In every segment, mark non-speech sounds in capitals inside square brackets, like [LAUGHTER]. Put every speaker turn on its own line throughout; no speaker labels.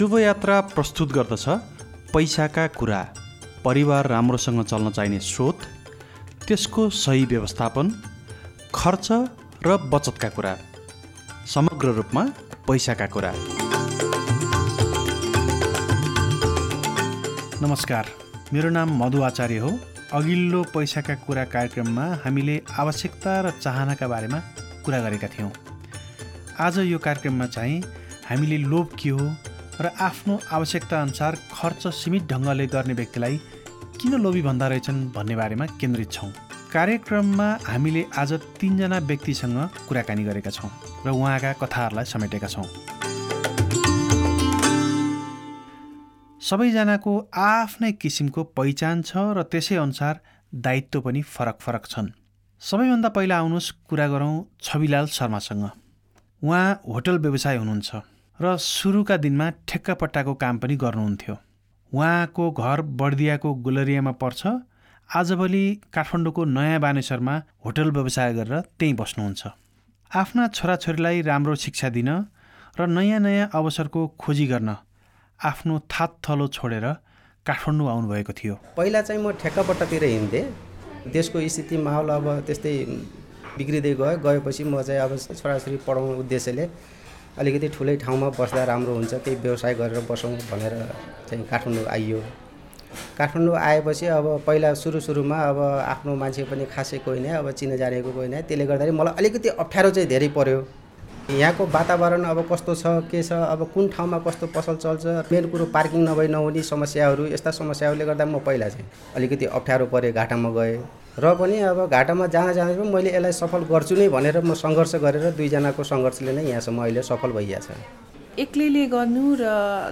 शुभयात्रा प्रस्तुत गर्दछ। पैसाका कुरा। परिवार राम्रोसँग चल्न चाहिने स्रोत। त्यसको सही व्यवस्थापन। खर्च र बचतका कुरा। समग्र रूपमा पैसाका कुरा। नमस्कार। मेरो नाम मधु आचार्य हो। अघिल्लो पैसाका कुरा कार्यक्रममा हामीले आवश्यकता र चाहनाका बारेमा कुरा गरेका थियौँ। आज यो कार्यक्रममा चाहिँ हामीले लोभ के हो? र आफ्नो आवश्यकता अनुसार खर्च सीमित ढङ्गले गर्ने व्यक्तिलाई किन लोभी भन्दा रहेछन् भन्ने बारेमा केन्द्रित छौँ। कार्यक्रममा हामीले आज तिनजना व्यक्तिसँग कुराकानी गरेका छौँ र उहाँका कथाहरूलाई समेटेका छौँ। सबैजनाको आफ्नै किसिमको पहिचान छ र त्यसै अनुसार दायित्व पनि फरक फरक छन्। सबैभन्दा पहिला आउनुहोस् कुरा गरौँ छविलाल शर्मासँग। उहाँ होटल व्यवसाय हुनुहुन्छ। र सुरुका दिनमा ठेक्कापट्टाको काम पनि गर्नुहुन्थ्यो। उहाँको घर बर्दियाको गुलरियामा पर्छ। आजभोलि काठमाडौँको नयाँ बानेश्वरमा होटल व्यवसाय गरेर त्यहीँ बस्नुहुन्छ। आफ्ना छोराछोरीलाई राम्रो शिक्षा दिन र नयाँ नयाँ अवसरको खोजी गर्न आफ्नो थात थलो छोडेर काठमाडौँ आउनुभएको थियो।
पहिला चाहिँ म ठेक्कापट्टातिर हिँड्थेँ। देशको स्थिति माहौल अब त्यस्तै बिग्रिँदै गयो। गएपछि म चाहिँ अब छोराछोरी पढाउने उद्देश्यले अलिकति ठुलै ठाउँमा बस्दा राम्रो हुन्छ केही व्यवसाय गरेर बसौँ भनेर चाहिँ काठमाडौँ आइयो। काठमाडौँ आएपछि अब पहिला सुरु सुरुमा अब आफ्नो मान्छे पनि खासै कोही नै अब चिने जानेको कोही नै। त्यसले गर्दाखेरि मलाई अलिकति अप्ठ्यारो चाहिँ धेरै पऱ्यो यहाँको वातावरण अब कस्तो छ के छ अब कुन ठाउँमा कस्तो पसल चल्छ मेन कुरो पार्किङ नभई नहुने समस्याहरू यस्ता समस्याहरूले गर्दा म पहिला चाहिँ अलिकति अप्ठ्यारो परेँ घाटामा गएँ। र पनि अब घाटामा जाँदा जाँदा पनि मैले यसलाई सफल गर्छु नै भनेर म सङ्घर्ष गरेर दुईजनाको सङ्घर्षले नै यहाँसम्म अहिले सफल भइरहेछ
एक्लैले गर्नु र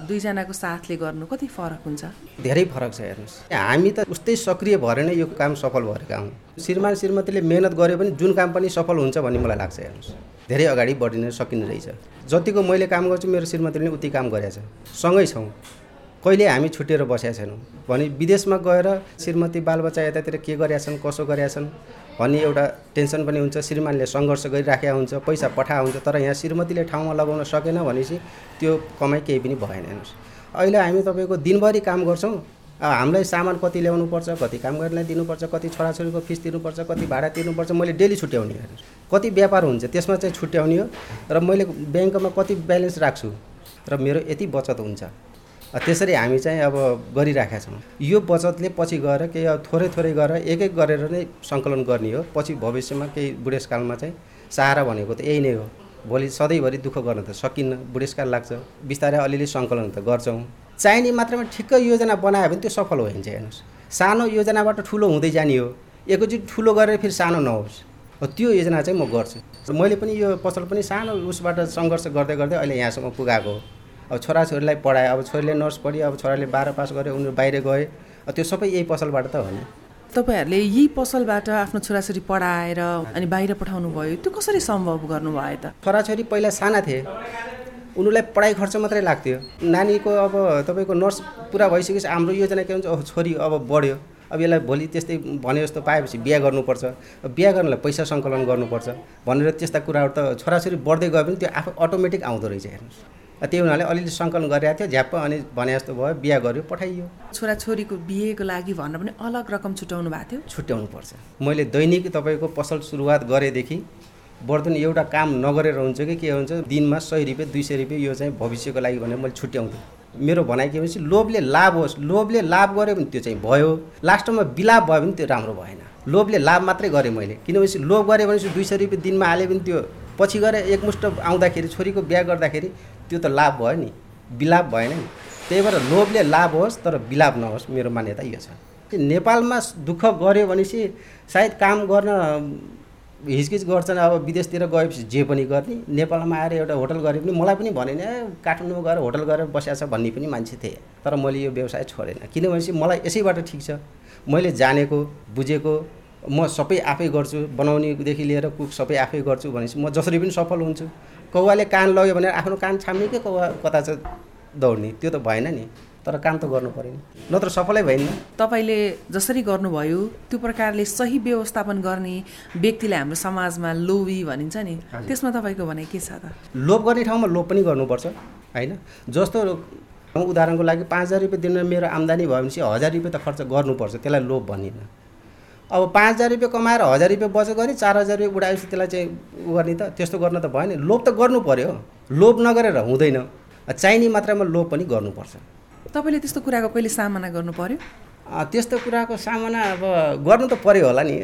दुईजनाको साथले गर्नु कति फरक हुन्छ?
धेरै फरक छ हेर्नुहोस्। हामी त उस्तै सक्रिय भएर नै यो काम सफल भएका हौँ। श्रीमान श्रीमतीले मेहनत गऱ्यो भने जुन काम पनि सफल हुन्छ भन्ने मलाई लाग्छ हेर्नुहोस्। धेरै अगाडि बढिन सकिने रहेछ। जतिको मैले काम गर्छु मेरो श्रीमतीले उति काम गरेछ। सँगै छौँ। कहिले हामी छुट्टिएर बसेका छैनौँ। भने विदेशमा गएर श्रीमती बालबच्चा यतातिर के गरेका छन् कसो गरेका छन् भन्ने एउटा टेन्सन पनि हुन्छ। श्रीमानले सङ्घर्ष गरिराखेका हुन्छ पैसा पठा हुन्छ तर यहाँ श्रीमतीले ठाउँमा लगाउन सकेन भनेपछि त्यो कमाइ केही पनि भएन हेर्नुहोस्। अहिले हामी तपाईँको दिनभरि काम गर्छौँ। हामीलाई सामान कति ल्याउनुपर्छ कति काम गर्नेलाई दिनुपर्छ कति छोराछोरीको फिस तिर्नुपर्छ कति भाडा तिर्नुपर्छ मैले डेली छुट्याउने हेर्नुहोस्। कति व्यापार हुन्छ त्यसमा चाहिँ छुट्याउने हो। र मैले ब्याङ्कमा कति ब्यालेन्स राख्छु र मेरो यति बचत हुन्छ। त्यसरी हामी चाहिँ अब गरिराखेका छौँ। यो बचतले पछि गएर केही अब थोरै थोरै गरेर एक एक गरेर नै सङ्कलन गर्ने हो। पछि भविष्यमा केही बुढेसकालमा चाहिँ सहारा भनेको त यही नै हो। भोलि सधैँभरि दुःख गर्न त सकिन्न। बुढेसकाल लाग्छ। बिस्तारै अलिअलि सङ्कलन त गर्छौँ। चाहिने मात्रामा ठिक्क योजना बनायो भने त्यो सफल हुन्छ हेर्नुहोस्। सानो योजनाबाट ठुलो हुँदै जाने हो एकैचोटि ठुलो गरेर फेरि सानो नहोस्। त्यो योजना चाहिँ म गर्छु। मैले पनि यो पसल पनि सानो उसबाट सङ्घर्ष गर्दै गर्दै अहिले यहाँसम्म पुगाएको हो। अब छोराछोरीलाई पढाएँ अब छोरीले नर्स पढ्यो अब छोराले बाह्र पास गर्यो उनीहरू बाहिर गए। त्यो सबै यही पसलबाट त हो नि।
तपाईँहरूले यही पसलबाट आफ्नो छोराछोरी पढाएर अनि बाहिर पठाउनु भयो त्यो कसरी सम्भव गर्नुभयो त?
छोराछोरी पहिला साना थिए। उनीहरूलाई पढाइ खर्च मात्रै लाग्थ्यो। नानीको अब तपाईँको नर्स पुरा भइसकेपछि हाम्रो योजना के हुन्छ छोरी अब बढ्यो। अब यसलाई भोलि त्यस्तै भने जस्तो पाएपछि बिहा गर्नुपर्छ। बिहा गर्नलाई पैसा सङ्कलन गर्नुपर्छ। भनेर त्यस्ता कुराहरू त छोराछोरी बढ्दै गयो भने त्यो आफू अटोमेटिक आउँदो रहेछ हेर्नुहोस्। त्यो हुनाले अलिअलि सङ्कलन गरिरहेको थियो झ्याप्प अनि भने जस्तो भयो बिहा गर्यो पठाइयो।
छोराछोरीको बिहेको लागि भनेर पनि अलग रकम छुट्याउनु भएको थियो।
छुट्याउनु पर्छ मैले दैनिक तपाईँको पसल सुरुवात गरेदेखि वर्तन एउटा काम नगरेर हुन्छ कि के हुन्छ दिनमा सय रुपियाँ दुई सय रुपियाँ यो चाहिँ भविष्यको लागि भनेर मैले छुट्याउँथेँ। मेरो भनाइ के भनेपछि लोभले लाभ होस् लोभले लाभ गऱ्यो भने त्यो चाहिँ भयो। लास्टमा बिलाप भयो भने त्यो राम्रो भएन। लोभले लाभ मात्रै गरेँ मैले। किनभने लोभ गरेँ भनेपछि दुई सय रुपियाँ दिनमा हाल्यो भने त्यो पछि गएर एकमुष्ट आउँदाखेरि छोरीको बिहा गर्दाखेरि त्यो त लाभ भयो नि। बिलाप भएन नि। त्यही भएर लोभले लाभ होस् तर बिलाप नहोस् मेरो मान्यता यो छ। नेपालमा दुःख गऱ्यो भनेपछि सायद काम गर्न हिचकिच गर्छन् अब विदेशतिर गएपछि जे पनि गर्ने। नेपालमा आएर एउटा होटल गरे पनि मलाई पनि भने नि काठमाडौँमा गएर होटल गरेर बसिया छ भन्ने पनि मान्छे थिएँ। तर मैले यो व्यवसाय छोडेन। किनभनेपछि मलाई यसैबाट ठिक छ। मैले जानेको बुझेको म सबै आफै गर्छु बनाउनेदेखि लिएर कुक सबै आफै गर्छु भनेपछि म जसरी पनि सफल हुन्छु। कौवाले कान लग्यो भने आफ्नो कान छाम्ने के कौवा कता चाहिँ दौड्ने त्यो त भएन नि। तर काम त गर्नु पऱ्यो नि। नत्र सफलै भएन।
तपाईँले जसरी गर्नुभयो त्यो प्रकारले सही व्यवस्थापन गर्ने व्यक्तिलाई हाम्रो समाजमा लोभी भनिन्छ नि। त्यसमा तपाईँको भनाइ के छ त?
लोभ गर्ने ठाउँमा लोभ पनि गर्नुपर्छ होइन? जस्तो उदाहरणको लागि पाँच हजार रुपियाँ दिनमा मेरो आम्दानी भयो भने चाहिँ हजार रुपियाँ त खर्च गर्नुपर्छ त्यसलाई लोभ भनिनँ। अब पाँच हजार रुपियाँ कमाएर हजार रुपियाँ बचत गरेँ चार हजार रुपियाँ उडाएपछि त्यसलाई चाहिँ उ गर्ने त त्यस्तो गर्न त भएन। लोभ त गर्नु पऱ्यो लोभ नगरेर हुँदैन। चाहिने मात्रामा लोभ पनि गर्नुपर्छ।
तपाईँले त्यस्तो कुराको कहिले सामना गर्नु पर्यो?
त्यस्तो कुराको सामना अब गर्नु त पऱ्यो होला नि।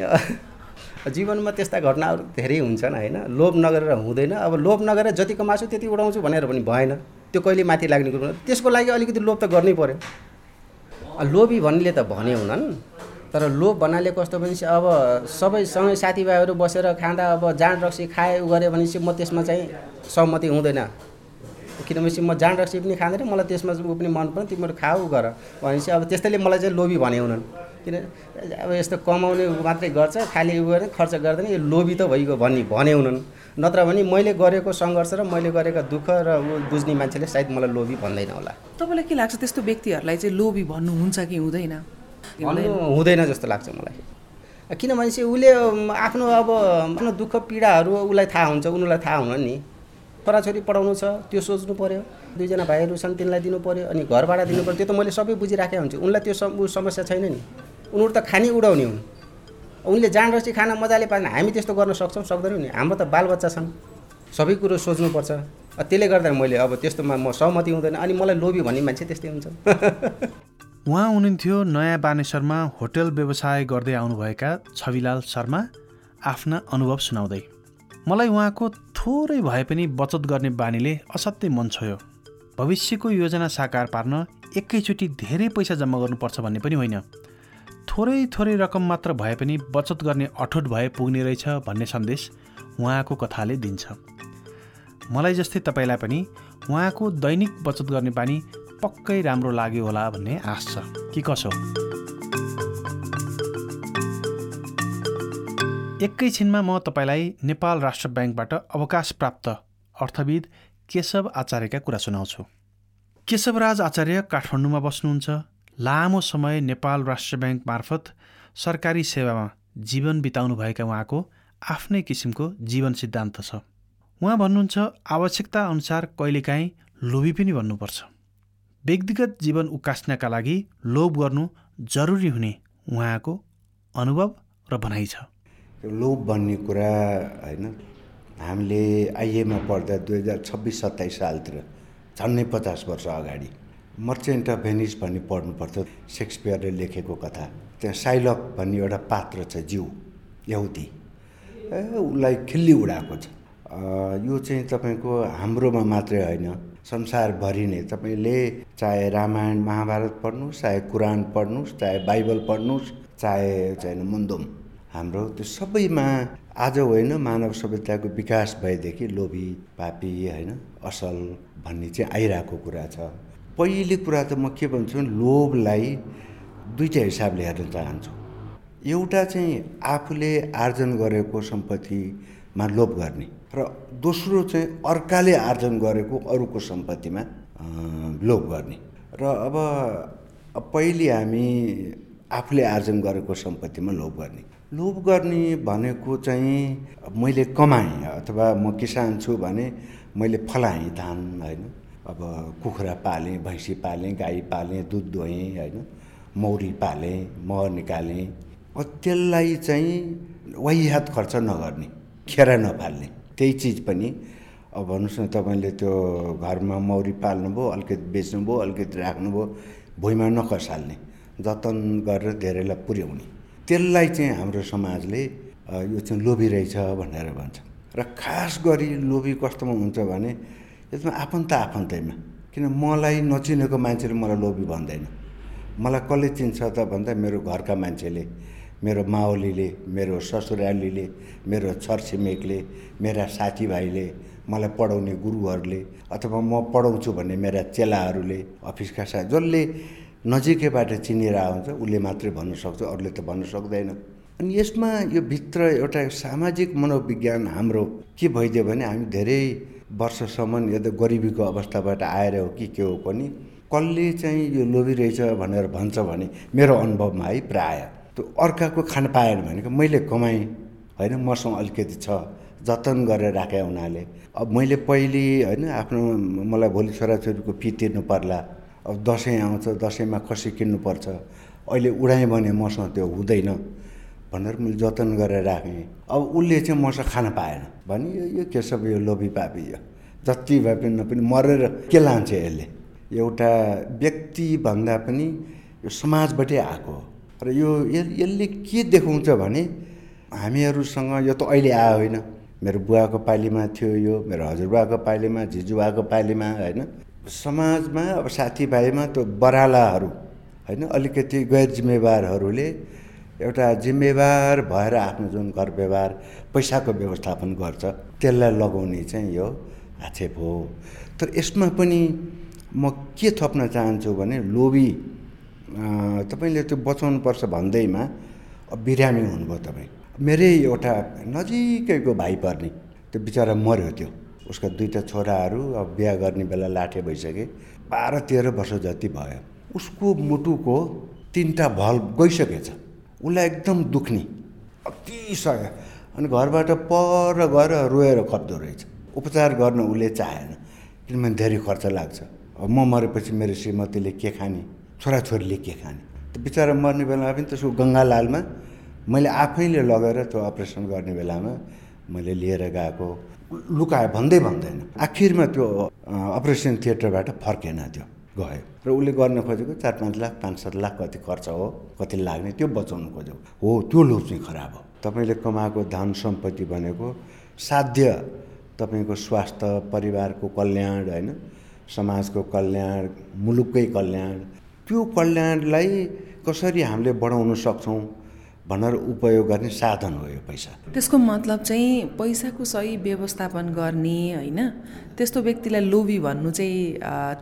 [LAUGHS] जीवनमा त्यस्ता घटनाहरू धेरै हुन्छन् होइन? लोभ नगरेर हुँदैन। अब लोभ नगरेर जति कमाछु त्यति उडाउँछु भनेर पनि भएन। त्यो कहिले माथि लाग्ने कुरो त्यसको लागि अलिकति लोभ त गर्नै पऱ्यो लोभी भन्नेले त भने हुनन्। तर लोभ भन्नाले कस्तो भनेपछि अब सबैसँगै साथीभाइहरू बसेर खाँदा अब जाँड रक्सी खाए उ गऱ्यो भनेपछि म त्यसमा चाहिँ सहमति हुँदैन। किनभने म जाँड रक्सी पनि खाँदैन मलाई त्यसमा पनि मन पर्छ तिमीहरू खाऊ गर। भनेपछि अब त्यस्तैले मलाई चाहिँ लोभी भने हुनन्। किन अब यस्तो कमाउने मात्रै गर्छ खालि उ गरेर खर्च गर्दैन यो लोभी त भइगयो भन्ने भने हुनन्। नत्र भने मैले गरेको सङ्घर्ष र मैले गरेका दुःख र ऊ बुझ्ने मान्छेले सायद मलाई लोभी भन्दैन होला।
तपाईँलाई के लाग्छ? त्यस्तो व्यक्तिहरूलाई चाहिँ लोभी भन्नुहुन्छ कि हुँदैन?
हुँदैन जस्तो लाग्छ मलाई। किनभने चाहिँ उसले आफ्नो अब आफ्नो दुःख पीडाहरू उसलाई थाहा हुन्छ उनीहरूलाई थाहा हुन नि। छोराछोरी पढाउनु छ त्यो सोच्नु पऱ्यो दुईजना भाइहरू छन् तिनलाई दिनु पऱ्यो अनि घर भाडा दिनु पऱ्यो त्यो त मैले सबै बुझिराखेको हुन्छु। उनलाई त्यो समस्या छैन नि। उनीहरू त खाने उडाउने हुन्। उनले जाँड रसी खान मजाले पाएन हामी त्यस्तो गर्न सक्छौँ सक्दैनौँ नि। हाम्रो त बालबच्चा छन्। सबै कुरो सोच्नुपर्छ। त्यसले गर्दा मैले अब त्यस्तोमा म सहमति हुँदैन। अनि मलाई लोभी भन्ने मान्छे त्यस्तै हुन्छ। [LAUGHS]
उहाँ हुनुहुन्थ्यो नयाँ बानेश्वरमा होटल व्यवसाय गर्दै आउनुभएका छविलाल शर्मा आफ्ना अनुभव सुनाउँदै। मलाई उहाँको थोरै भए पनि बचत गर्ने बानीले असाध्यै मन छोयो। भविष्यको योजना साकार पार्न एकैचोटि धेरै पैसा जम्मा गर्नुपर्छ भन्ने पनि होइन। थोरै थोरै रकम मात्र भए पनि बचत गर्ने अठोट भए पुग्ने रहेछ भन्ने सन्देश उहाँको कथाले दिन्छ। मलाई जस्तै तपाईँलाई पनि उहाँको दैनिक बचत गर्ने बानी पक्कै राम्रो लाग्यो होला भन्ने आश छ। कि कसो? एकैछिनमा म तपाईँलाई नेपाल राष्ट्र ब्याङ्कबाट अवकाश प्राप्त अर्थविद केशव आचार्यका कुरा सुनाउँछु। केशवराज आचार्य काठमाडौँमा बस्नुहुन्छ। लामो समय नेपाल राष्ट्र ब्याङ्क मार्फत सरकारी सेवामा जीवन बिताउनुभएका उहाँको आफ्नै किसिमको जीवन सिद्धान्त छ। उहाँ भन्नुहुन्छ आवश्यकता अनुसार कहिलेकाहीँ लोभी पनि भन्नुपर्छ व्यक्तिगत जीवन उकास्नका लागि लोभ गर्नु जरुरी हुने उहाँको अनुभव र भनाइ छ।
लोभ भन्ने कुरा होइन हामीले आइएमा पढ्दा दुई हजार छब्बिस सत्ताइस सालतिर झन्डै पचास वर्ष अगाडि मर्चेन्ट अफ भेनिस भन्ने पढ्नु पर्थ्यो सेक्सपियरले लेखेको कथा। त्यहाँ साइलक भन्ने एउटा पात्र छ जिउ यहुदी। ए उसलाई खिल्ली उडाएको छ। यो चाहिँ तपाईँको हाम्रोमा मात्रै होइन। संसारभरि नै तपाईँले चाहे रामायण महाभारत पढ्नुहोस् चाहे कुरान पढ्नुहोस् चाहे बाइबल पढ्नुहोस् चाहे चाहिँ मुन्दुम। हाम्रो त्यो सबैमा आज होइन मानव सभ्यताको विकास भएदेखि लोभी पापी होइन असल भन्ने चाहिँ आइरहेको कुरा छ। पहिले कुरा त म के भन्छु लोभलाई दुईवटा हिसाबले हेर्न चाहन्छु। एउटा चाहिँ आफूले आर्जन गरेको सम्पत्तिमा लोभ गर्ने। र दोस्रो चाहिँ अर्काले आर्जन गरेको अरूको सम्पत्तिमा लोभ गर्ने। र अब पहिले हामी आफूले आर्जन गरेको सम्पत्तिमा लोभ गर्ने। लोभ गर्ने भनेको चाहिँ मैले कमाएँ अथवा म किसान छु भने मैले फलाएँ धान होइन। अब कुखुरा पालेँ भैँसी पालेँ गाई पालेँ दुध दुहेँ होइन। मौरी पालेँ मह निकालेँ। त्यसलाई चाहिँ वाहियात खर्च नगर्ने खेर नफाल्ने। त्यही चिज पनि। अब भन्नुहोस् न तपाईँले त्यो घरमा मौरी पाल्नुभयो अलिकति बेच्नुभयो अलिकति राख्नुभयो भुइँमा नखसाल्ने जतन गरेर धेरैलाई पुर्याउने। त्यसलाई चाहिँ हाम्रो समाजले यो चाहिँ लोभी रहेछ भनेर भन्छ। र खास गरी लोभी कस्तोमा हुन्छ भने यसमा आफन्त आफन्तैमा। किन मलाई नचिनेको मान्छेले मलाई लोभी भन्दैन। मलाई कसले चिन्छ त भन्दा मेरो घरका मान्छेले। मेरो माओलीले मेरो ससुरालीले मेरो छरछिमेकले मेरा साथीभाइले मलाई पढाउने गुरुहरूले अथवा म पढाउँछु भन्ने मेरा चेलाहरूले अफिसका साथी जसले नजिकैबाट चिनेर हुन्छ उसले मात्रै भन्न सक्छ अरूले त भन्न सक्दैन। अनि यसमा यो भित्र एउटा सामाजिक मनोविज्ञान हाम्रो के भइदियो भने हामी धेरै वर्षसम्म यता गरिबीको अवस्थाबाट आएर हो कि के हो पनि कसले चाहिँ यो लोभी रहेछ भनेर भन्छ भने मेरो अनुभवमा है प्राय। त्यो अर्काको खान पाएन भनेको मैले कमाएँ। होइन मसँग अलिकति छ जतन गरेर राखेँ उनीहरूले। अब मैले पहिले होइन आफ्नो मलाई भोलि छोराछोरीको फी तिर्नु पर्ला। अब दसैँ आउँछ दसैँमा खसी किन्नुपर्छ अहिले उडाएँ भने मसँग त्यो हुँदैन भनेर मैले जतन गरेर राखेँ। अब उसले चाहिँ मसँग खान पाएन। भने यो के सब यो लोभी पापी यो? जति भए पनि नपनि मरेर के लान्छ यसले? एउटा व्यक्तिभन्दा पनि यो समाजबाटै आएको हो। र यो यसले के देखाउँछ भने हामीहरूसँग यो त अहिले आयो होइन। मेरो बुवाको पालीमा थियो यो मेरो हजुरबाको पालीमा जिजुबाको पालीमा होइन। समाजमा अब साथीभाइमा त्यो बरालाहरू होइन अलिकति गैर जिम्मेवारहरूले एउटा जिम्मेवार भएर आफ्नो जुन घर व्यवहार पैसाको व्यवस्थापन गर्छ त्यसलाई लगाउने चाहिँ यो आक्षेप हो। तर यसमा पनि म के थप्न चाहन्छु भने लोभी तपाईँले त्यो बचाउनुपर्छ भन्दैमा बिरामी हुनुभयो तपाईँ। मेरै एउटा नजिकैको भाइ पर्ने त्यो बिचरा मऱ्यो त्यो। उसका दुईवटा छोराहरू अब बिहा गर्ने बेला लाठे भइसके बाह्र तेह्र वर्ष जति भयो। उसको मुटुको तिनवटा भल गइसकेछ। उसलाई एकदम दुख्ने। अतिसक्यो अनि घरबाट पर गएर रोएर खप्दो रहेछ। उपचार गर्न उसले चाहेन किनभने धेरै खर्च लाग्छ। अब म मरेपछि मेरो श्रीमतीले के खाने? छोराछोरीले के खाने? त्यो बिचरा मर्ने बेलामा पनि त्यसको गङ्गालालमा मैले आफैले लगेर त्यो अपरेसन गर्ने बेलामा मैले लिएर गएको। लुकायो भन्दै भन्दैन। आखिरमा त्यो अपरेसन थिएटरबाट फर्केन त्यो गयो। र उसले गर्न खोजेको चार पाँच लाख पाँच सात लाख कति खर्च हो कति लाग्ने त्यो बचाउनु खोजेको। हो त्यो लोभ चाहिँ खराब हो। तपाईँले कमाएको धन सम्पत्ति भनेको साध्य तपाईँको स्वास्थ्य परिवारको कल्याण होइन? समाजको कल्याण मुलुककै कल्याण त्यो कल्याणलाई कसरी हामीले बढाउन सक्छौँ भनेर उपयोग गर्ने साधन हो यो पैसा।
त्यसको मतलब चाहिँ पैसाको सही व्यवस्थापन गर्ने होइन? त्यस्तो व्यक्तिलाई लोभी भन्नु चाहिँ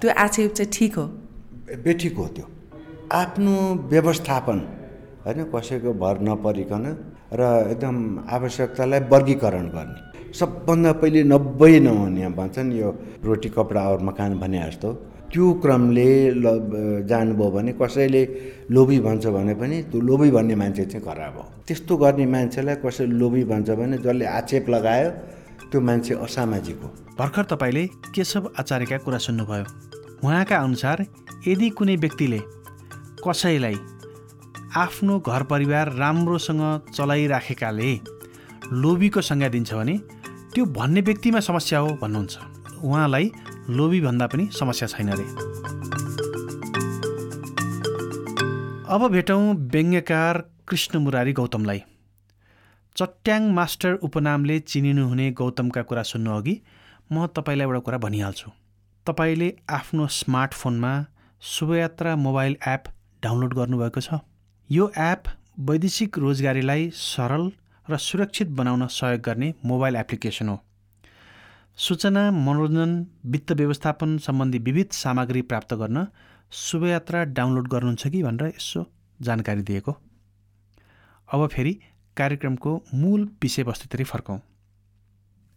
त्यो आक्षेप चाहिँ ठिक हो?
बेठिक हो त्यो। आफ्नो व्यवस्थापन होइन? कसैको भर नपरिकन र एकदम आवश्यकतालाई वर्गीकरण गर्ने। सबभन्दा पहिले नब्बे नहुने भन्छन् यो रोटी कपडा और मकान भने जस्तो। त्यो क्रमले ल जानुभयो भने कसैले लोभी भन्छ भने पनि त्यो लोभी भन्ने मान्छे चाहिँ खराब हो। त्यस्तो गर्ने मान्छेलाई कसैले लोभी भन्छ भने जसले आक्षेप लगायो त्यो मान्छे असामाजिक हो।
भर्खर तपाईँले केशव आचार्यका कुरा सुन्नुभयो। उहाँका अनुसार यदि कुनै व्यक्तिले कसैलाई आफ्नो घर परिवार राम्रोसँग चलाइराखेकाले लोभीको संज्ञा दिन्छ भने त्यो भन्ने व्यक्तिमा समस्या हो भन्नुहुन्छ। उहाँलाई लोभी भन्दा पनि समस्या छैन रे। अब भेटौँ व्यङ्ग्यकार कृष्ण मुरारी गौतमलाई। चट्याङ मास्टर उपनामले चिनिनुहुने गौतमका कुरा सुन्नु अघि म तपाईँलाई एउटा कुरा भनिहाल्छु। तपाईँले आफ्नो स्मार्टफोनमा शुभयात्रा मोबाइल एप डाउनलोड गर्नुभएको छ। यो एप वैदेशिक रोजगारीलाई सरल र सुरक्षित बनाउन सहयोग गर्ने मोबाइल एप्लिकेसन हो। सूचना मनोरञ्जन वित्त व्यवस्थापन सम्बन्धी विविध सामग्री प्राप्त गर्न शुभयात्रा डाउनलोड गर्नुहुन्छ कि भनेर यसो जानकारी दिएको। अब फेरि कार्यक्रमको मूल विषयवस्तुतिर फर्कौँ।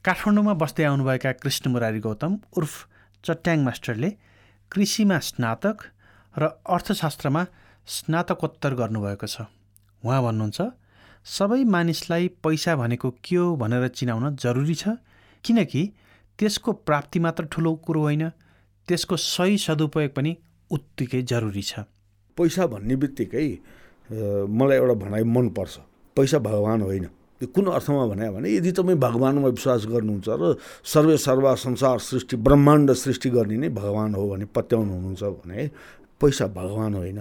काठमाडौँमा बस्दै आउनुभएका कृष्ण मुरारी गौतम उर्फ चट्याङ मास्टरले कृषिमा स्नातक र अर्थशास्त्रमा स्नातकोत्तर गर्नुभएको छ। उहाँ भन्नुहुन्छ सबै मानिसलाई पैसा भनेको के हो भनेर चिनाउन जरुरी छ किनकि त्यसको प्राप्ति मात्र ठुलो कुरो होइन। त्यसको सही सदुपयोग पनि उत्तिकै जरुरी छ।
पैसा भन्ने बित्तिकै मलाई एउटा भनाइ मनपर्छ। पैसा भगवान् होइन। यो कुन अर्थमा भने भने यदि तपाईँ भगवान्मा विश्वास गर्नुहुन्छ र सर्वे सर्वा संसार सृष्टि ब्रह्माण्ड सृष्टि गर्ने नै भगवान् हो भने पत्याउनु हुनुहुन्छ भने पैसा भगवान् होइन।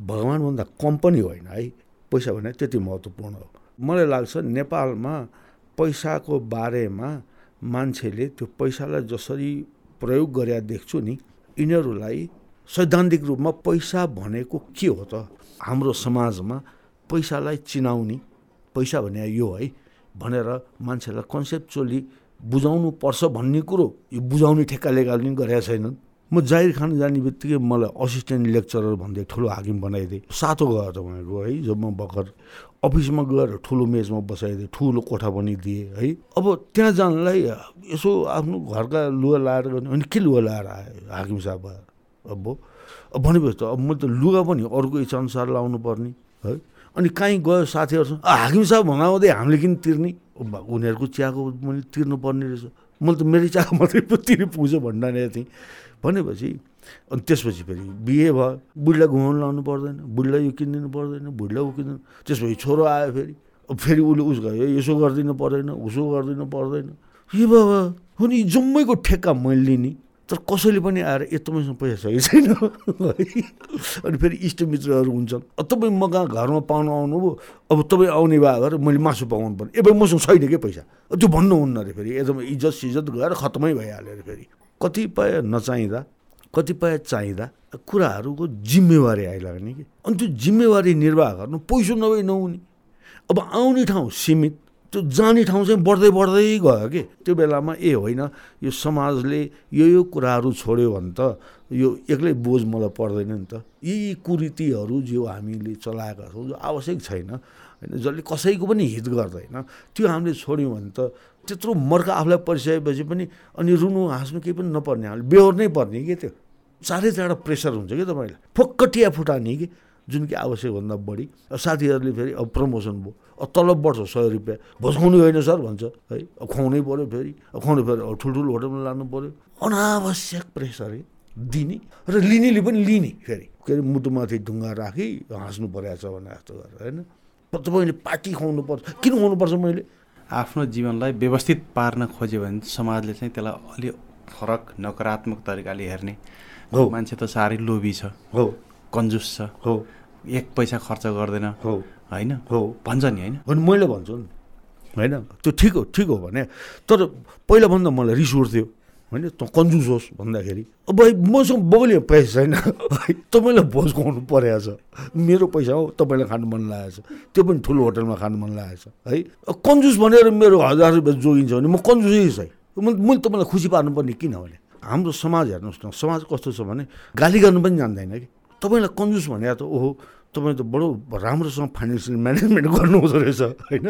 भगवान्भन्दा पनि होइन है। पैसा भने त्यति महत्त्वपूर्ण हो। मलाई लाग्छ नेपालमा पैसाको बारेमा मान्छेले त्यो पैसालाई जसरी प्रयोग गरे देख्छु नि यिनीहरूलाई सैद्धान्तिक रूपमा पैसा भनेको के हो त? हाम्रो समाजमा पैसालाई चिनाउने पैसा भने यो है भनेर मान्छेलाई कन्सेप्चुअली बुझाउनु पर्छ भन्ने कुरो यो बुझाउने ठेक्का पनि गरेका छैनन्। म जाहिर खान जाने बित्तिकै मलाई असिस्टेन्ट लेक्चरर भन्दै ठुलो हाकिम बनाइदिए। सातो गयो तपाईँको है जब म भर्खर अफिसमा गएर ठुलो मेजमा बसाइदिएँ ठुलो कोठा पनि दिएँ है। अब त्यहाँ जानलाई यसो आफ्नो घरका लुगा लाएर गर्ने अनि के लुगा लाएर आयो हाकिम साहब अब भनेपछि त अब म त लुगा पनि अर्को इच्छाअनुसार लाउनु पर्ने है। अनि काहीँ गयो साथीहरूसँग हाकिम साहब भनाउँदै हामीले किन तिर्ने? उनीहरूको चियाको मैले तिर्नुपर्ने रहेछ। मैले त मेरो चियाको मात्रै तिर्नु पुग्छ भन्दा थिएँ। भनेपछि अनि त्यसपछि फेरि बिहे भयो बुढीलाई घुमाउनु लाउनु पर्दैन बुढीलाई यो किनिदिनु पर्दैन बुढीलाई ऊ किनिदिनु त्यसपछि छोरो आयो फेरि अब फेरि उसले उस गयो यसो गरिदिनु पर्दैन उसो गरिदिनु पर्दैन। ए बाबा हो नि जम्मैको ठेक्का मैले लिने। तर कसैले पनि आएर ए तपाईँसँग पैसा कि छैन है अनि फेरि इष्टमित्रहरू हुन्छन्। अब तपाईँ म कहाँ घरमा पाउनु आउनुभयो? अब तपाईँ आउने भए अगर मैले मासु पकाउनु पर्ने। ए भाइ मसँग छैन क्या पैसा? त्यो भन्नुहुन्न अरे फेरि। एकदम इज्जत सिज्जत गएर खत्तमै भइहाल्यो अरे फेरि। कतिपय नचाहिँदा कतिपय चाहिँदा कुराहरूको जिम्मेवारी आइलाग्ने कि? अनि त्यो जिम्मेवारी निर्वाह गर्नु पैसो नभए नहुने। अब आउने ठाउँ सीमित त्यो जाने ठाउँ चाहिँ बढ्दै बढ्दै गयो कि? त्यो बेलामा ए होइन यो समाजले यो यो कुराहरू छोड्यो भने त यो एक्लै बोझ मलाई पर्दैन नि त। यी कुरीतिहरू जो हामीले चलाएका छौँ जो आवश्यक छैन होइन जसले कसैको पनि हित गर्दैन त्यो हामीले छोड्यौँ भने त त्यत्रो मर्का आफूलाई परिसकेपछि पनि अनि रुनु हाँस्नु केही पनि नपर्ने हामीले बेहोर्नै पर्ने कि त्यो? चारैतिरबाट प्रेसर हुन्छ कि तपाईँलाई? फोक्कटिया फुटाने कि? जुन कि आवश्यकभन्दा बढी। साथीहरूले फेरि अब प्रमोसन भयो। अब तलब बढ्छ सय रुपियाँ। भोजखाउने होइन सर भन्छ। है अब खुवाउनै पऱ्यो फेरि। अब खुवाउनु पऱ्यो अब ठुल्ठुलो होटलमा लानु पऱ्यो अनावश्यक प्रेसर दिने र लिनेले पनि लिने फेरि। के अरे मुटुमाथि ढुङ्गा राखी हाँस्नु परेको छ भने जस्तो गरेर होइन? तपाईँले पार्टी खुवाउनु पर्छ। किन खुवाउनुपर्छ मैले?
आफ्नो जीवनलाई व्यवस्थित पार्न खोज्यो भने समाजले चाहिँ त्यसलाई अलि फरक नकारात्मक तरिकाले हेर्ने
हो।
मान्छे त साह्रै लोभी छ।
हो।
कन्जुस छ।
हो।
एक पैसा खर्च गर्दैन।
हो।
होइन?
हो।
भन्छ नि होइन?
भने मैले भन्छु नि होइन? त्यो ठिक हो ठिक हो भने तर पहिलाभन्दा मलाई रिस उठ्थ्यो होइन? त कन्जुस होस् भन्दाखेरि। अब भाइ मसँग बाउले पैसा छैन। है तपाईँलाई भोज खुवाउनु परेको छ मेरो पैसा हो तपाईँलाई खानु मन लागेको छ। त्यो पनि ठुलो होटलमा खानु मन लागेको छ है? कन्जुस भनेर मेरो हजार रुपियाँ जोगिन्छ भने म कन्जुसै छै मैले तपाईँलाई खुसी पार्नुपर्ने किनभने हाम्रो समाज हेर्नुहोस् न समाज कस्तो छ भने गाली गर्नु पनि जान्दैन कि। तपाईँलाई कन्जुस भने त ओहो तपाईँ त बडो राम्रोसँग फाइनेन्सियल म्यानेजमेन्ट गर्नु हुँदो रहेछ होइन?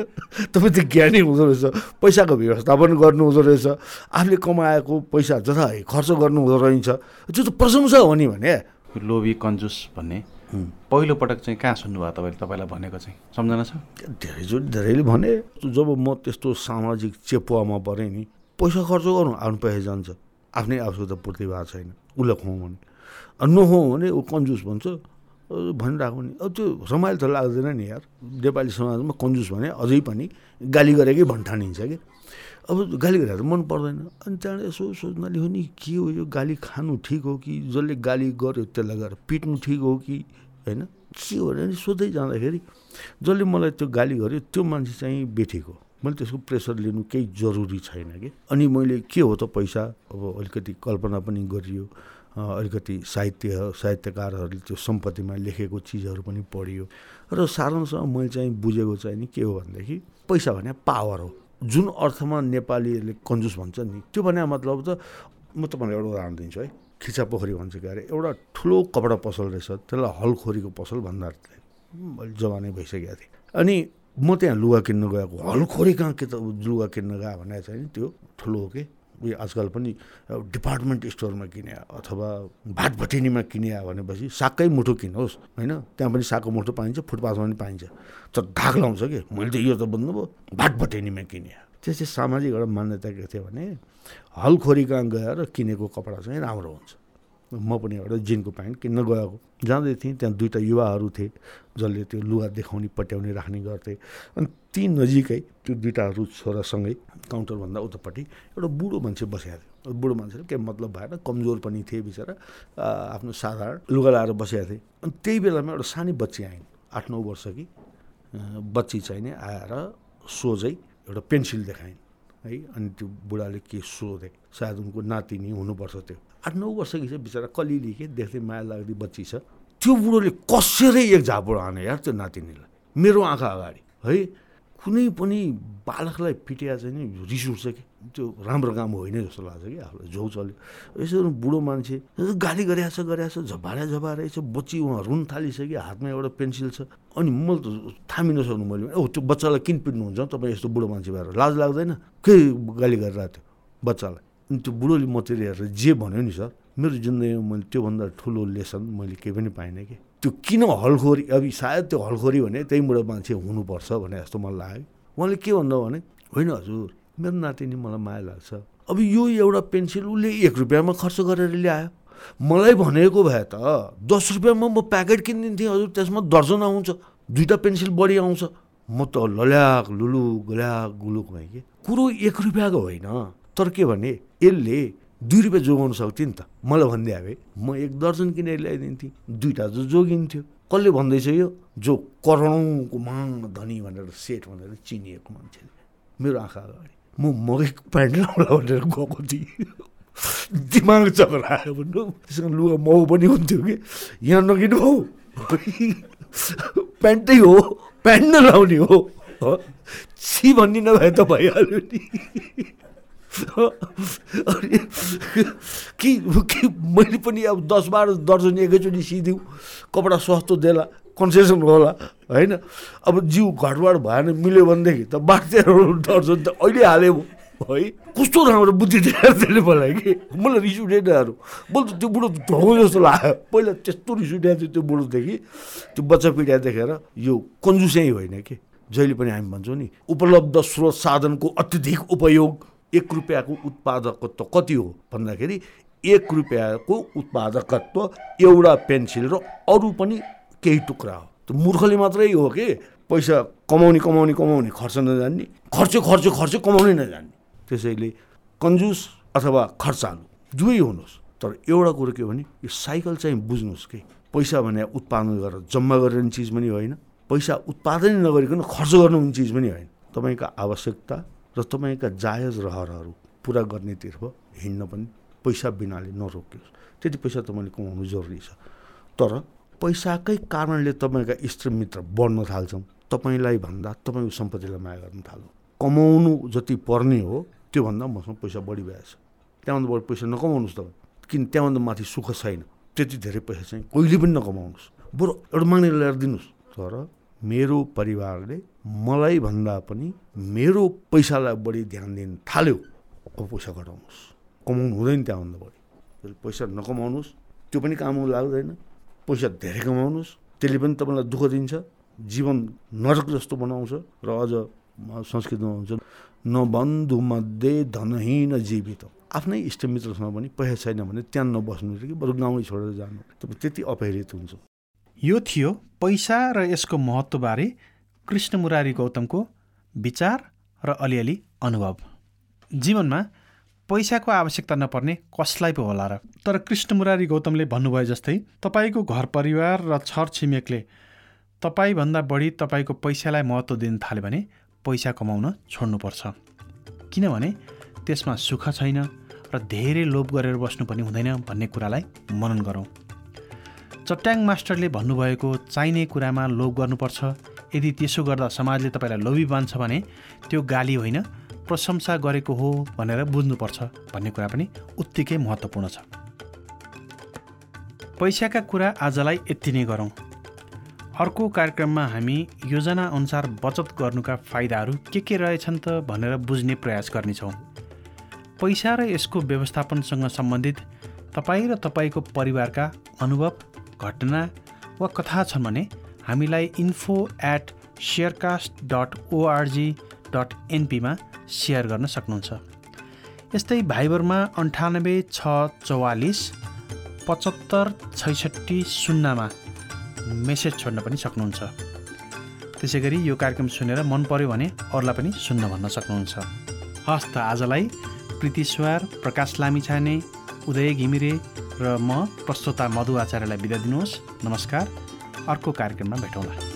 तपाईँ त ज्ञानी हुँदो रहेछ पैसाको व्यवस्थापन गर्नु हुँदो रहेछ आफूले कमाएको पैसा जथा खर्च गर्नु हुँदो रहेछ त्यो त प्रशंसा हो नि भने।
लोभी कन्जुस भन्ने पहिलो पटक चाहिँ कहाँ सुन्नुभयो तपाईँले तपाईँलाई भनेको चाहिँ? सम्झना छ?
धेरैचोटि धेरैले भने जब म त्यस्तो सामाजिक चेपुवामा परेँ नि पैसा खर्च गर्नु आफ्नो पैसा जान्छ। आफ्नै आवश्यकता पूर्ति भएको छैन। उसलाई खुवाउँ भने। नखुवाउँ भने ऊ कन्जुस भन्छ। भनिरहेको नि अब त्यो रमाइलो त लाग्दैन नि यार। नेपाली समाजमा कन्जुस भने अझै पनि गाली गरेकै भन्ठानिन्छ कि। अब गाली गरेर मन पर्दैन। अनि त्यहाँबाट यसो सोच्नाले हो नि के हो यो गाली खानु ठिक हो कि? जसले गाली गर्यो त्यसलाई गएर पिट्नु ठिक हो कि? होइन? के हो भने सोध्दै जाँदाखेरि जसले मलाई त्यो गाली गर्यो त्यो मान्छे चाहिँ बेठिक मैले त्यसको प्रेसर लिनु केही जरुरी छैन कि? अनि मैले के हो त पैसा? अब अलिकति कल्पना पनि गरियो। अलिकति साहित्य साहित्यकारहरूले त्यो सम्पत्तिमा लेखेको चिजहरू पनि पढियो। र सारांशमा मैले चाहिँ बुझेको चाहिँ नि के हो भनेदेखि पैसा भने पावर हो। जुन अर्थमा नेपालीहरूले कन्जुस भन्छ नि त्यो भने मतलब त म तपाईँलाई एउटा उदाहरण दिन्छु है। खिचा पोखरी भन्छ के अरे एउटा ठुलो कपडा पसल रहेछ त्यसलाई हलखोरीको पसल भन्दा जमानै भइसकेको थिएँ। अनि म त्यहाँ लुगा किन्न गएको हलखोरी कहाँ के त लुगा किन्न गयो भने चाहिँ नि त्यो ठुलो हो कि? उयो आजकल पनि डिपार्टमेन्ट स्टोरमा किने अथवा भाटभटिनीमा किने भनेपछि सागकै मुठो किनोस् होइन? त्यहाँ पनि सागको मुठो पाइन्छ फुटपाथमा पनि पाइन्छ। तर धाक लाउँछ कि? मैले त यो त भन्नुभयो भाटभटिनीमा किने। त्यो सामाजिक एउटा मान्यता के थियो भने हलखोरी कहाँ गएर किनेको कपडा चाहिँ राम्रो हुन्छ। म पनि एउटा जिनको प्यान्ट किन्न गएको। जाँदै थिएँ त्यहाँ दुईवटा युवाहरू थिए जसले त्यो लुगा देखाउने पट्याउने राख्ने गर्थे। अनि ती नजिकै त्यो दुइटाहरू छोरासँगै काउन्टरभन्दा उतापट्टि एउटा बुढो मान्छे बसेको थियो। बुढो मान्छेले केही मतलब भएर कमजोर पनि थिए बिचरा आफ्नो साधारण लुगा लाएर बसेका थिए। अनि त्यही बेलामा एउटा सानै बच्ची आइन् आठ नौ वर्ष कि बच्ची चाहिँ नि आएर सोझै एउटा पेन्सिल देखाइन्। है अनि त्यो बुढाले के सोधे? सायद उनको नातिनी हुनुपर्छ त्यो। आठ नौ वर्षकी चाहिँ बिचरा कलिली के देख्दै माया लाग्दी बच्ची छ। त्यो बुढोले कसरी एक झापड हाने यार त्यो नातिनीलाई? मेरो आँखा अगाडि है? कुनै पनि बालकलाई पिटिया चाहिँ नि रिस उठ्छ कि? त्यो राम्रो काम होइन जस्तो लाग्छ कि आफूलाई झौ चल्यो। यसो बुढो मान्छे यसो गाली गरिरहेको छ गरिरहेको छ झपारा झपारा छ बच्ची उहाँ रुन थालिसक्यो हातमा एउटा पेन्सिल छ। अनि मैले त थामिन सक्नु मैले ओ त्यो बच्चालाई किन पिट्नुहुन्छ? तपाईँ यस्तो बुढो मान्छे भएर लाज लाग्दैन? के गाली गरिरहेको थियो बच्चालाई? अनि त्यो बुढोले मतिर हेरेर जे भन्यो नि सर मेरो जिन्दगीमा मैले त्योभन्दा ठुलो लेसन मैले केही पनि पाइनँ कि। त्यो किन हलखोरी अब सायद त्यो हलखोरी भने त्यही बुढो मान्छे हुनुपर्छ भने जस्तो मलाई लाग्यो। उहाँले के भन्दा भने होइन हजुर मेरो नातिनी मलाई माया लाग्छ। अब यो एउटा पेन्सिल उसले एक रुपियाँमा खर्च गरेर ल्यायो। मलाई भनेको भए त दस रुपियाँमा म प्याकेट किनिदिन्थेँ हजुर। त्यसमा दर्जन आउँछ दुईवटा पेन्सिल बढी आउँछ। म त लल्याक लुलु गुल्याक गुलुक भएँ कि। कुरो एक रुपियाँको होइन। तर के भने यसले दुई रुपियाँ जोगाउन सक्थ्यो नि त। मलाई भनिदिए भए म एक दर्जन किनेर ल्याइदिन्थेँ। दुईवटा त जोगिन्थ्यो। कसले भन्दैछ यो? जो करोडौँको माग धनी भनेर सेट भनेर चिनिएको मान्छेले। मेरो आँखा अगाडि। म मकै प्यान्ट लाउला भनेर गएको थिएँ। दिमाग चक्कर आयो भन्नु। त्यसमा लुगा माउ पनि हुन्थ्यो कि। यहाँ नकिनु हौ प्यान्टै हो। प्यान्ट नलाउने हो। छि भन्ने नभए त भइहाल्यो नि। कि मैले पनि अब दस बाह्र दर्जन एकैचोटि सिदिउँ कपडा सस्तो देला। कन्सेसन होला होइन? अब जिउ घटबड भएन मिल्यो भनेदेखि त बाह्र तेह्र दर्जन त। अहिले हाल्यो है? कस्तो राम्रो बुद्धि दिएर त्यसले मलाई कि? मलाई रिस उठेनहरू मैले त त्यो बुढो ढोको जस्तो लाग्यो। पहिला त्यस्तो रिस उठेको थियो त्यो बुढोदेखि। त्यो बच्चा पिँढा देखेर यो कन्जुसै होइन कि? जहिले पनि हामी भन्छौँ नि उपलब्ध स्रोत साधनको अत्यधिक उपयोग एक रुपियाँको उत्पादकत्व कति हो भन्दाखेरि एक रुपियाँको उत्पादकत्व एउटा पेन्सिल र अरू पनि केही टुक्रा हो। त्यो मूर्खले मात्रै हो कि पैसा कमाउने कमाउने कमाउने खर्च नजान्ने खर्च खर्च खर्च कमाउनै नजान्ने। त्यसैले कन्जुस अथवा खर्चालु दुवै हुनुहोस्। तर एउटा कुरो के भने यो साइकल चाहिँ बुझ्नुहोस् कि पैसा भने उत्पादन गरेर जम्मा गरेर चिज पनि होइन। पैसा उत्पादनै नगरिकन खर्च गर्नु हुने चिज पनि होइन। तपाईँका आवश्यकता र तपाईँका जायज रहरहरू पुरा गर्नेतर्फ हिँड्न पनि पैसा बिनाले नरोकियोस्। त्यति पैसा तपाईँले कमाउनु जरुरी छ। तर पैसाकै कारणले तपाईँका इष्टमित्र बढ्न थाल्छन्। तपाईँलाई भन्दा तपाईँको सम्पत्तिलाई माया गर्न थाल्नु। कमाउनु जति पर्ने हो त्योभन्दा मसँग पैसा बढी भएछ। त्यहाँभन्दा बढी पैसा नकमाउनुहोस् तपाईँ। किन त्यहाँभन्दा माथि सुख छैन। त्यति धेरै पैसा चाहिँ कहिले पनि नकमाउनुहोस्। बरु एउटा माग्ने ल्याएर दिनुहोस्। तर मेरो परिवारले मलाई भन्दा पनि मेरो पैसालाई बढी ध्यान दिन थाल्यो। अब पैसा घटाउनुहोस्। कमाउनु हुँदैन त्यहाँभन्दा बढी। पैसा नकमाउनुहोस्। त्यो पनि काम लाग्दैन। पैसा धेरै कमाउनुहोस् त्यसले पनि तपाईँलाई दुःख दिन्छ। जीवन नरक जस्तो बनाउँछ र अझ संस्कृतमा हुन्छ न बन्धु मध्ये धनहीन जीवित। आफ्नै इष्टमित्रसँग पनि पैसा छैन भने त्यहाँ नबस्नु कि बरु गाउँै छोडेर जानु। तपाईँ त्यति अपहेरित हुन्छ।
यो थियो पैसा र यसको महत्त्वबारे कृष्ण मुरारी गौतमको विचार र अलिअलि अनुभव। जीवनमा पैसाको आवश्यकता नपर्ने कसलाई पो होला र? तर कृष्ण मुरारी गौतमले भन्नुभयो जस्तै तपाईँको घर परिवार र छर छिमेकले तपाईँभन्दा बढी तपाईँको पैसालाई महत्त्व दिन थाल्यो भने पैसा कमाउन छोड्नुपर्छ। किनभने त्यसमा सुख छैन र धेरै लोभ गरेर बस्नु पनि हुँदैन भन्ने कुरालाई मनन गरौँ। चट्याङ मास्टरले भन्नुभएको चाहिने कुरामा लोभ गर्नुपर्छ। यदि त्यसो गर्दा समाजले तपाईँलाई लोभी बान्छ भने त्यो गाली होइन। प्रशंसा गरेको हो भनेर बुझ्नुपर्छ भन्ने कुरा पनि उत्तिकै महत्त्वपूर्ण छ। पैसाका कुरा आजलाई यति नै गरौँ। अर्को कार्यक्रममा हामी योजना अनुसार बचत गर्नुका फाइदाहरू के के रहेछन् त भनेर बुझ्ने प्रयास गर्नेछौँ। पैसा र यसको व्यवस्थापनसँग सम्बन्धित तपाईँ र तपाईँको परिवारका अनुभव घटना वा कथा छन् भने हामीलाई info at Sharecast dot ORG dot एनपीमा share गर्न सक्नुहुन्छ। यस्तै भाइबरमा अन्ठानब्बे छ चौवालिस पचहत्तर छैसठी शून्यमा मेसेज छोड्न पनि सक्नुहुन्छ। त्यसै गरी यो कार्यक्रम सुनेर मन पर्यो भने अरूलाई पनि सुन्न भन्न सक्नुहुन्छ। हस् त आजलाई प्रीतिश्वर प्रकाश लामिछाने उदय घिमिरे र म प्रस्तोता मधु आचार्यलाई बिदा दिनुहोस्। नमस्कार। अर्को कार्यक्रममा भेटौँला।